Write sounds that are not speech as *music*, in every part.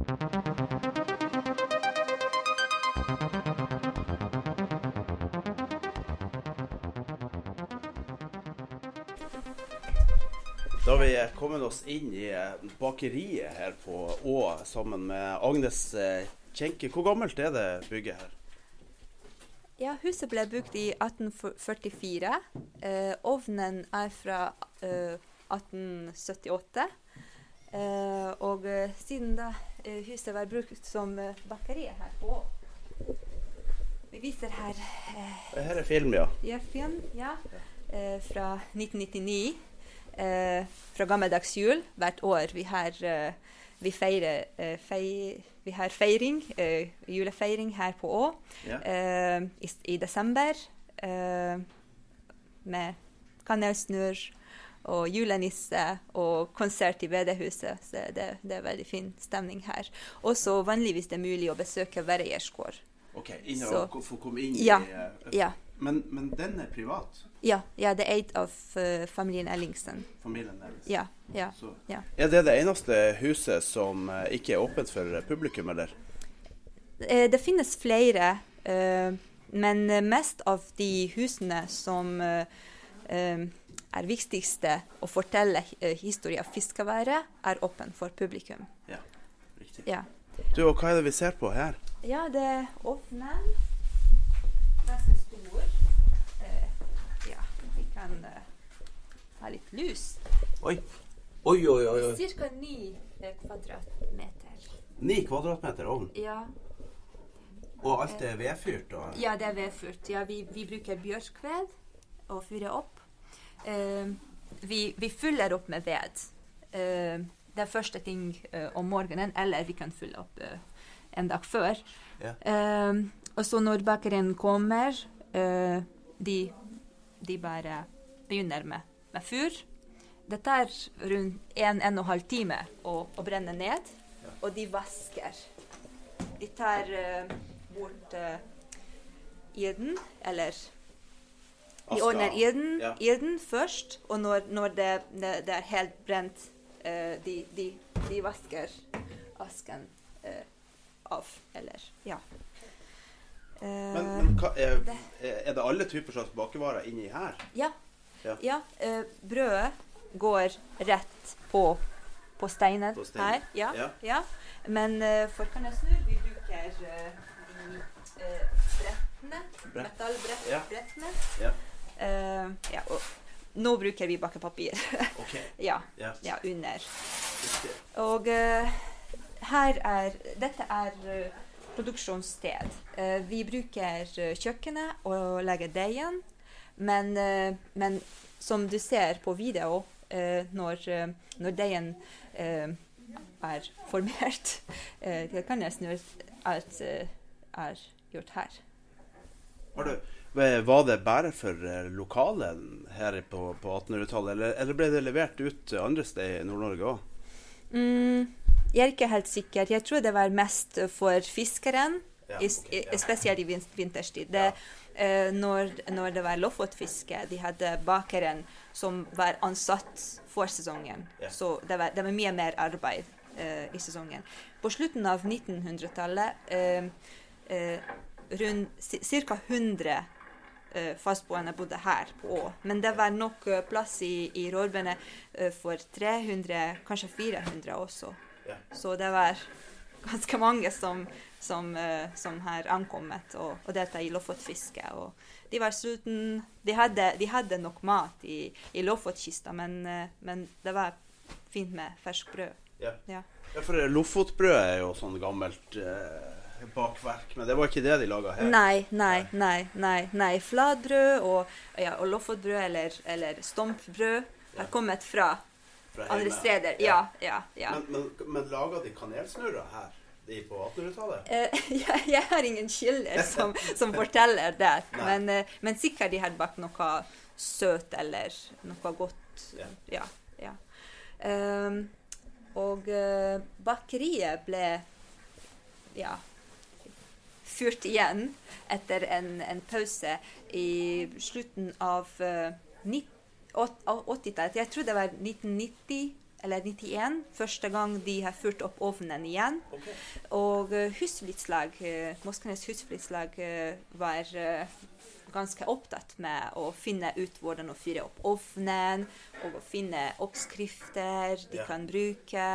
Da har vi kommet oss inn i eh, bakeriet her på Å sammen med Agnes eh, Kjenke. Hvor gammelt er det bygget her? Ja, huset ble bygd i 1844. Eh, ovnen er fra eh, 1878. Eh, og eh, siden da huset var brukt som eh, bakeri her på Vi viser her eh, Her er film, ja. ja, film ja, eh, fra 1999. Eh, fra gammeldags jul. Hvert år vi har eh, vi feirer eh, fei, vi har feiring, eh, julefeiring her på Å Ja. eh, i, i desember. eh, med kanelsnurr og julenisse og konsert i bedehuset. Så det, det er veldig fin stemning her. Også vanligvis det er mulig å besøke Verreiers gård. OK, inn Så- og få komme inn Ja, i eh, Ja, Men, men den er privat? ja, ja det er eid av uh, familien Ellingsen. Familien Ellingsen. Ja, ja, ja. Er det det eneste huset som uh, ikke er åpent for publikum, eller? Uh, Det finnes flere, eh, men mest av de husene som er viktigste å fortelle eh, historien av fiskeværet, er åpen for publikum. Ja, riktig. Ja. Du, og hva er det vi ser på her? Ja, det er ovnen. Ganske stor. Eh, ja, vi kan eh, ha litt lys. Oi. Oi, oi, oi. oi. Cirka ni eh, kvadratmeter. Ni kvadratmeter ovn. Ja, Og alt er vedfyrt? Og... ja det er vedfyrt. Ja, vi, vi bruker bjørkved og fyrer opp. Eh, vi, vi fyller opp med ved. Eh, det er første ting eh, om morgenen, eller vi kan fylle opp en dag før. Ja. Eh, og så når bakeren kommer, eh, de, de bare begynner med, med fyr. Det tar rundt en, en og en halv time å, å brenne ned, og de vasker. De tar eh, bort uh, den, eller Aska. ordner ilden, Ja. ilden først, og når, når det, det, det er helt brent, uh, de, de, de vasker asken uh, av, eller ja. Uh, Men, men hva, er, er det alle typer slags bakevarer inni her? ja. Ja. Ja, brødet går rett på, på steinen På steinen. her. Ja, Ja. ja. Men uh, for snu, vi bruker uh, de eh, brettene, Brett. metallbrettene. Ja. Eh, ja, og nå bruker vi bakepapir. *laughs* okay. ja, yes. ja, under. Og uh, her er Dette er uh, produksjonssted. Vi bruker kjøkkenet og legger deigen, men, men som du ser på video, når, når deigen er formert *laughs* eh, til kanelsnurr, alt eh, er gjort her. Har du, var det bare for eh, lokalen her på, på 1800-tallet, eller, eller ble det levert ut andre steder i Nord-Norge òg? Mm, jeg er ikke helt sikker. Jeg tror det var mest for fiskeren, Ja, okay, ja. spesielt i vinterstid. Det, eh, når, når det var lofotfiske, de hadde bakeren som var ansatt for sesongen. Ja. Så det var, det var mye mer arbeid eh, i sesongen. På slutten av 1900-tallet eh, eh, rundt ca. 100 eh, fastboende bodde her på Å. Men det var nok eh, plass i, i Rårbene eh, for 300, kanskje 400 også. Så det var ganske mange som, som, eh, som har ankommet og, og delta i lofotfiske. Og de var sultne. De de hadde nok mat i, i Lofotkista, men, eh, men det var fint med ferskt brød. Ja. Ja. ja, for eh, Lofotbrød er jo sånn gammelt eh, bakverk, men det var ikke det de laga her. Nei, nei, nei. nei, nei. Flatbrød og, ja, og lofotbrød eller, eller stompbrød har kommet fra, fra andre steder. Ja, ja, ja. Men, men, men laga de kanelsnurrer her de på 1800-tallet? Eh, *laughs* jeg, jeg har ingen kilder som, som forteller det, *laughs* men, eh, men sikkert de har bakt noe søt eller noe godt. Ja. Ja. ja. Ehm, og eh, bakeriet ble ja, fyrt igjen etter en, en pause i slutten av eh, nitt- åt- av 80-tallet. Jeg tror det var 1990 eller 91 første gang de har fyrt opp ovnen igjen. Okay. Og uh, husflidslag, uh, Moskenes husflidslag eh, var eh, ganske opptatt med å finne ut hvordan å fyre opp ovnen, og å finne oppskrifter de Ja. kan bruke.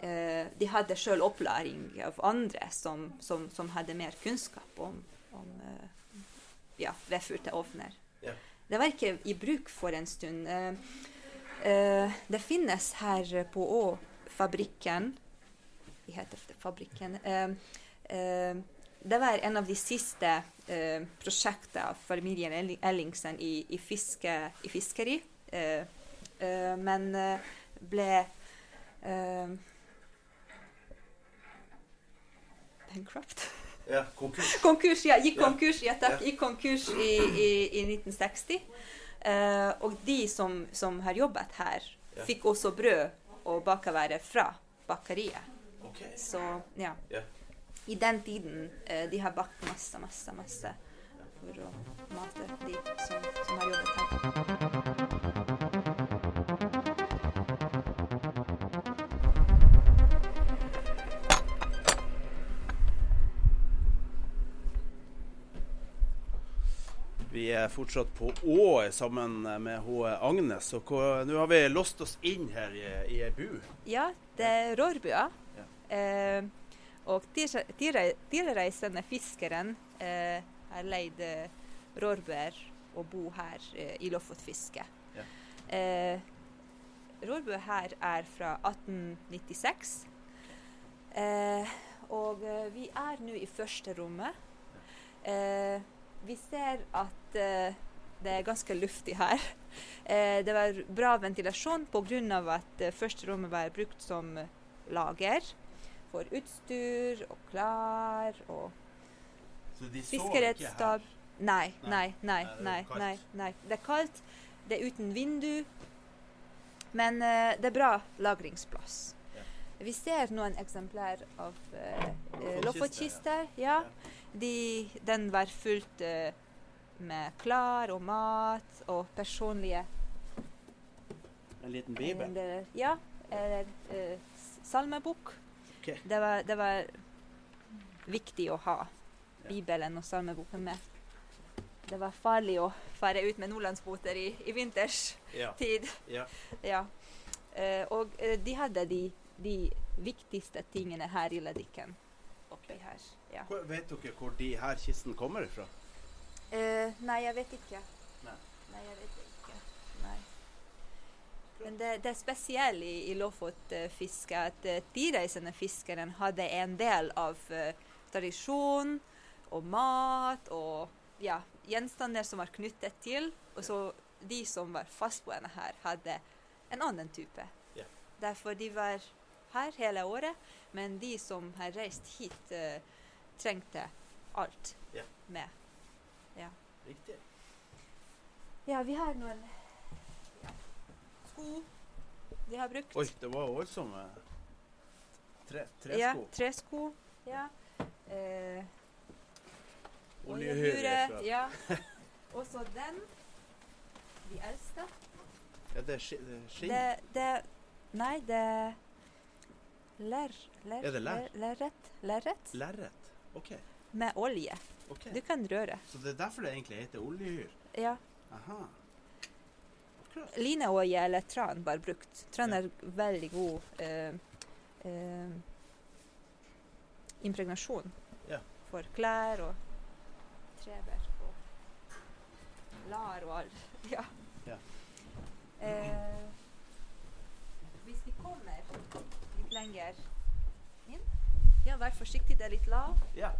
Eh, de hadde sjøl opplæring av andre som, som, som hadde mer kunnskap om, om eh, ja, vedfyrte ovner. Ja. Det var ikke i bruk for en stund. Eh, det finnes her på Å fabrikken Vi heter det fabrikken. Eh, eh, det var en av de siste eh, prosjektene av familien Ellingsen i, i, fiske, i fiskeri. Eh, eh, men eh, ble eh, Bankrupt? Ja, konkurs. *laughs* Konkurs, ja. Gikk konkurs, ja takk. Gikk konkurs i, i, i 1960. Uh, og de som, som har jobbet her, fikk også brød og bakervære fra bakeriet. Okay. Så ja. Ja. I den tiden uh, de har bakt masse, masse, masse for å mate de som, som har jobbet her. Vi er fortsatt på Å sammen med hun Agnes. Og nå har vi låst oss inn her i, i ei bu. Ja, det er Rårbua. Ja. Eh, og tilre- tilre- tilreisende fiskeren eh, har leid rårbuer og bo her eh, i Lofotfiske. Ja. Eh, Rårbua her er fra 1896. Eh, og eh, vi er nå i første rommet. Eh, vi ser at eh, det er ganske luftig her. *laughs* Eh, det var bra ventilasjon pga. at eh, første rommet var brukt som eh, lager for utstyr og klær og fiskeredskap. Nei, Nei. nei, nei, Nei, nei. Det er kaldt, det er uten vindu, men eh, det er bra lagringsplass. Vi ser noen eksemplær av Lofotkister, Lofotkister. Ja. De, den var fullt uh, med klær og mat og personlige En liten bibel. eller, Ja. Eller uh, salmebok. Okay. Det, var, det var viktig å ha Bibelen og salmeboken med. Det var farlig å fare ut med nordlandsbåter i, i vinters Ja. tid. ja. Ja. Uh, og eh, de hadde de, de viktigste tingene her i Ledikken. Oppi her. Ja. Hvor, vet dere hvor de her kistene kommer fra? Eh, nei, jeg vet ikke. Nei. Nei, jeg vet ikke. Nei. Men det, det er spesielt i, i Lofotfisket at uh, de reisende fiskerne hadde en del av uh, tradisjon og mat og ja, gjenstander som var knyttet til. Og så de som var fastboende her, hadde en annen type. Ja. Derfor de var her hele året, men de som har reist hit, eh, trengte alt Ja. med. Ja. Riktig. Ja, vi har noen ja, sko de har brukt. Oi, det var voldsomme tre, Ja, tresko. tresko. Ja. Eh, Oljehyre. fra- Ja. Og så den. De eldste. Ja, det er er skinn. Nei, det er ler, Er det lær? Lerret. Lerret Lerret. OK. med olje. Okay. Du kan røre. Så det er derfor det egentlig heter oljehyr? Ja. Aha. Akkurat. Lineolje eller tran bare brukt. Tran Ja. er veldig god eh, eh, impregnasjon Ja. for klær og treverk og lar og alt. *laughs* Ja. Ja. Eh, hvis vi kommer lenger inn Ja, vær forsiktig, det er litt lav. Ja.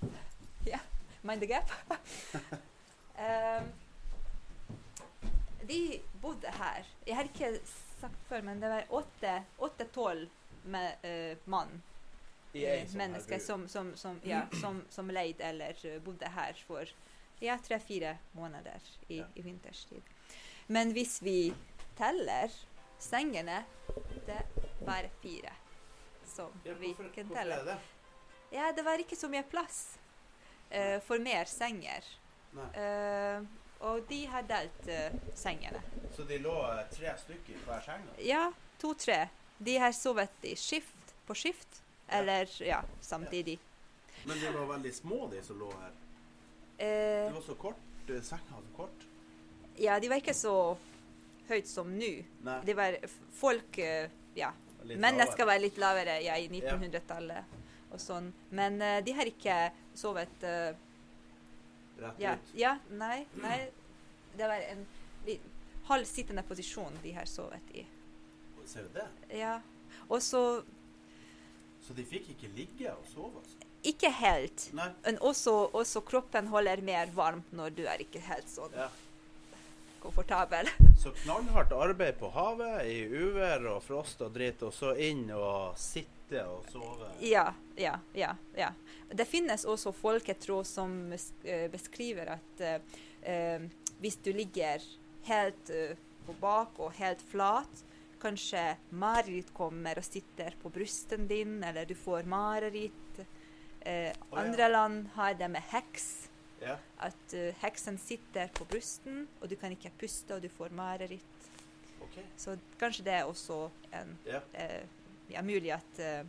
*laughs* Mind the gap. *laughs* um, de bodde her. Jeg har ikke sagt før, men det var åtte- åtte-tolv uh, mann. I ei eh, her mennesker som, som, som, ja, *clears throat* som, som leide eller eh, bodde her for ja, tre-fire måneder i, Ja. i vinterstid. Men hvis vi teller sengene, det bare fire som Ja, vi hvorfor telle. det? Ja, det var ikke så mye plass uh, for mer senger. Eh, og de har delt uh, sengene. Så de lå tre stykker i hver seng? Ja, to-tre. De har sovet i skift, på skift, Ja. eller ja, samtidig. Men de var veldig små, de som lå her. Det var så kort. Senga så kort. ja, de var ikke så høyt som nå. Det var folk Ja, litt det skal være litt lavere ja, i 1900-tallet og sånn. Men uh, de har ikke sovet uh, Rett ut. ja, nei, nei. Det var en halv sittende posisjon de har sovet i. Ser du det? Ja. Og så Så de fikk ikke ligge og sove? altså? ikke helt. Nei. Men også, også kroppen holder mer varmt når du er ikke helt sånn Ja. Komfortabel. Så knallhardt arbeid på havet i uvær og frost og dritt, og så inn og sitte og sove. Ja, ja, ja. ja. Det finnes også folketro som eh, beskriver at eh, eh, hvis du ligger helt eh, på bak og helt flat, kanskje mareritt kommer og sitter på brysten din, eller du får mareritt. Eh, oh, ja. andre land har det med heks. Ja. At uh, heksen sitter på brysten, og du kan ikke puste, og du får mareritt. Okay. Så kanskje det er også en Ja. Uh, ja, mulig at uh,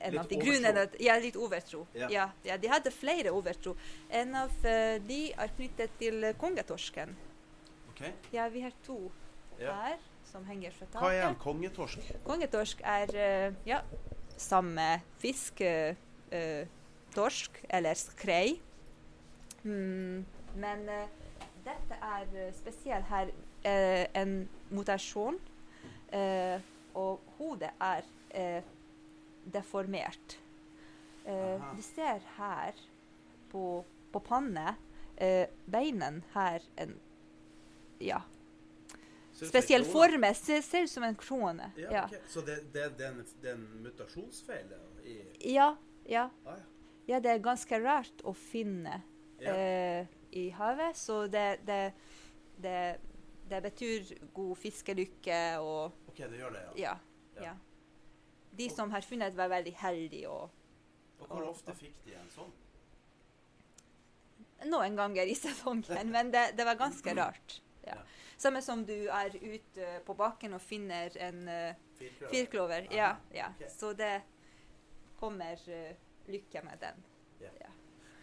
en Litt av de grunnene Ja, litt overtro. Ja. Ja. De hadde flere overtro. En av de er knyttet til kongetorsken. Okay. Ja, vi har to her som henger fra Hva er en taket. kongetorsk? Kongetorsk er ja, samme fisk. torsk eller skrei. Mm, men uh, dette er eh, spesielt her uh, en mutasjon. uh, og hodet er deformert. vi ser her på, på panne beinen her en ja, spesiell form, det. Ser, ser ut som en krone. Ja, Ja, Okay. Så det, det, det, det er en mutasjonsfeil ja, ja. ah, ja. Ja, det er ganske rart å finne Ja. eh, i havet, så det, det, det, det betyr god fiskelykke og OK, det gjør det, ja. ja. De som har funnet, var veldig heldige. Og Og hvor og- ofte fikk de en sånn? noen ganger i sesongen, men det, det var ganske rart. Ja. Samme som du er ute på bakken og finner en uh, Firkløver? firkløver. Ja, ja. Okay. Så det kommer uh, lykke med den.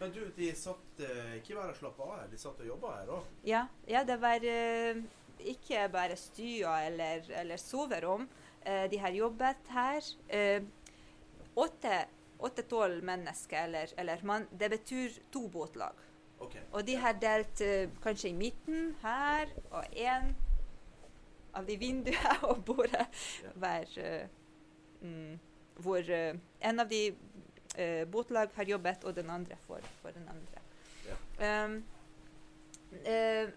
Men du, de satt eh, ikke bare og slappa av her, de satt og jobba her òg? Ja, ja det var eh, ikke bare stua eller, eller soverom. Eh, de har jobbet her. Åtte- Åtte-tolv mennesker, eller, eller mann, det betyr to båtlag. Okay. Og de har delt kanskje i midten her, og én av de vinduene og bordet var mm, Hvor en av de eh, båtlag har jobbet, og den andre for, for den andre. Um, eh,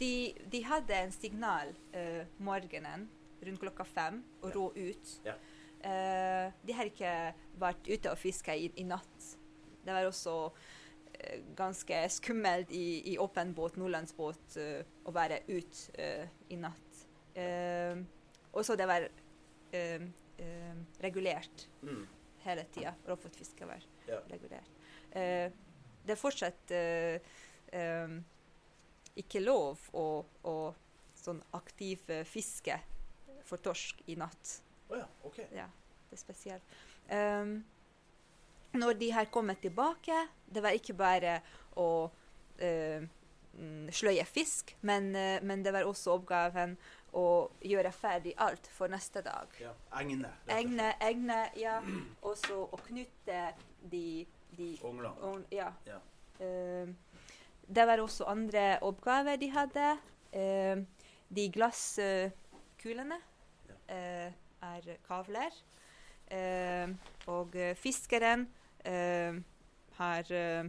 de, de hadde en signal eh, morgenen rundt klokka fem og Ja. rå ut. Ja. Eh, de har ikke vært ute og fiska i, i natt. Det var også eh, ganske skummelt i, i åpen båt, nordlandsbåt, eh, å være ute eh, i natt. Eh, og så det var eh, regulert Mm. Hele tida. Råfotfiske var Ja. regulert. Eh, det er fortsatt eh, eh, ikke lov å, å sånn aktiv eh, fiske for torsk i natt. Å ja, OK. Ja, det er spesielt. Um, når de har kommet tilbake, det var ikke bare å mm, sløye fisk, men, uh, men det var også oppgaven å gjøre ferdig alt for neste dag. Ja. Egne. og. Egne, egne, ja. Og så å knytte de, de Onglene. ja. Ja. Uh, det var også andre oppgaver de hadde. Uh, de glasskulene Ja. eh, er kavler. Eh, og fiskeren har eh,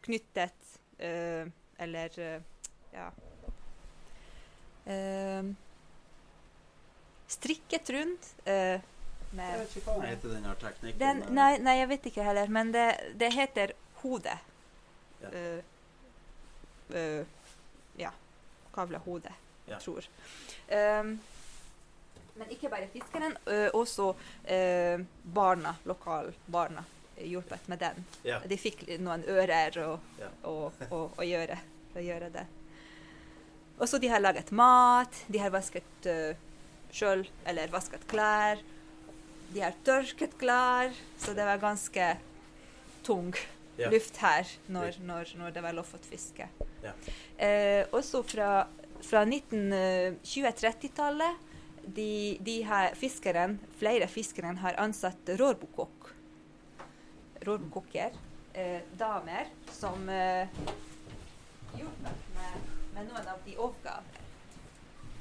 knyttet eh, Eller ja eh, strikket rundt. eh, Jeg med, vet ikke hva heter den teknikken. den, nei, nei, jeg vet ikke heller, men det, det heter hode. Ja. Uh, uh, ja. Kavlehode, Ja. tror. Um, men ikke bare fiskeren, også barna, lokalbarna, hjulpet med den. Ja. De fikk noen ører og, Ja. og, og, og gjøre, å gjøre det. Og så de har laget mat, de har vasket uh, sjøl, eller vasket klær. De har tørket klær, så det var ganske tung Ja. luft her når, når, når det var lofotfiske. Ja. Eh, også fra, fra 1920-30-tallet de, de her fiskeren, flere fiskere har ansatt rårbukokk. Rårbukokker. Eh, damer som eh, jobber med, med noen av de oppgavene.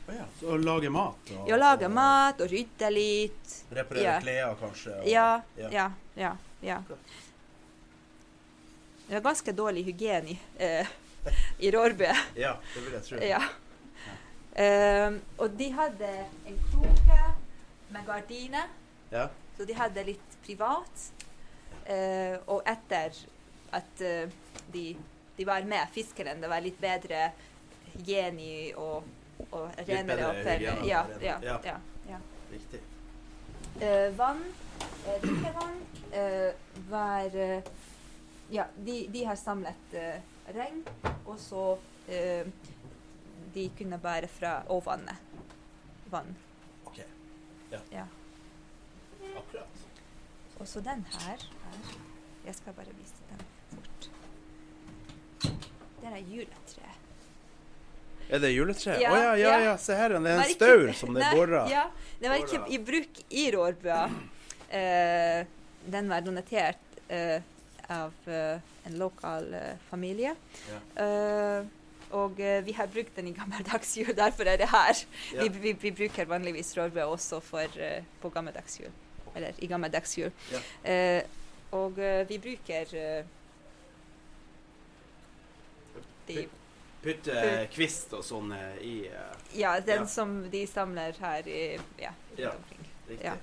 Å ja. Så å lage mat? Og, ja, lage og mat og rydde litt. Reparere Ja. klær, kanskje? Og, Ja, ja. ja, ja. ja. Det var ganske dårlig hygiene eh, i Rårbø. Ja, det vil jeg tro. Ja. Um, og de hadde en kroke med gardiner, Ja. så de hadde litt privat. Uh, og etter at uh, de, de var med fiskeren, det var litt bedre hygiene og, og bedre og pene. hygiene, Ja, ja, Ja. ja, ja. Riktig. Uh, vann, uh, drikkevann, uh, var eh, Ja, de, de har samlet regn, og så De kunne bære fra ovennet vann. OK. Ja. Akkurat. Og så den her, her. Jeg skal bare vise den fort. Det er juletre. Er det juletre? Å Ja, ja, ja, ja. ja, se her. Det er en staur som det er bora. Ja, det var ikke i bruk i Rårbøa. Uh, den var donatert uh, av uh, en lokal familie. Ja. Eh, og vi har brukt den i gammeldags jul, derfor er det her. Ja. Vi, vi, vi bruker vanligvis Rårbøa også for, på gammeldags jul. Eller i gammeldags jul. Ja. Eh, og vi bruker de, Putte Putt- kvist og sånn eh, i uh, Ja, den Ja. som de samler her i, ja, rundt Ja. omkring. Riktig. Ja.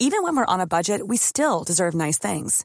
Even when we're on a budget, we still deserve nice things.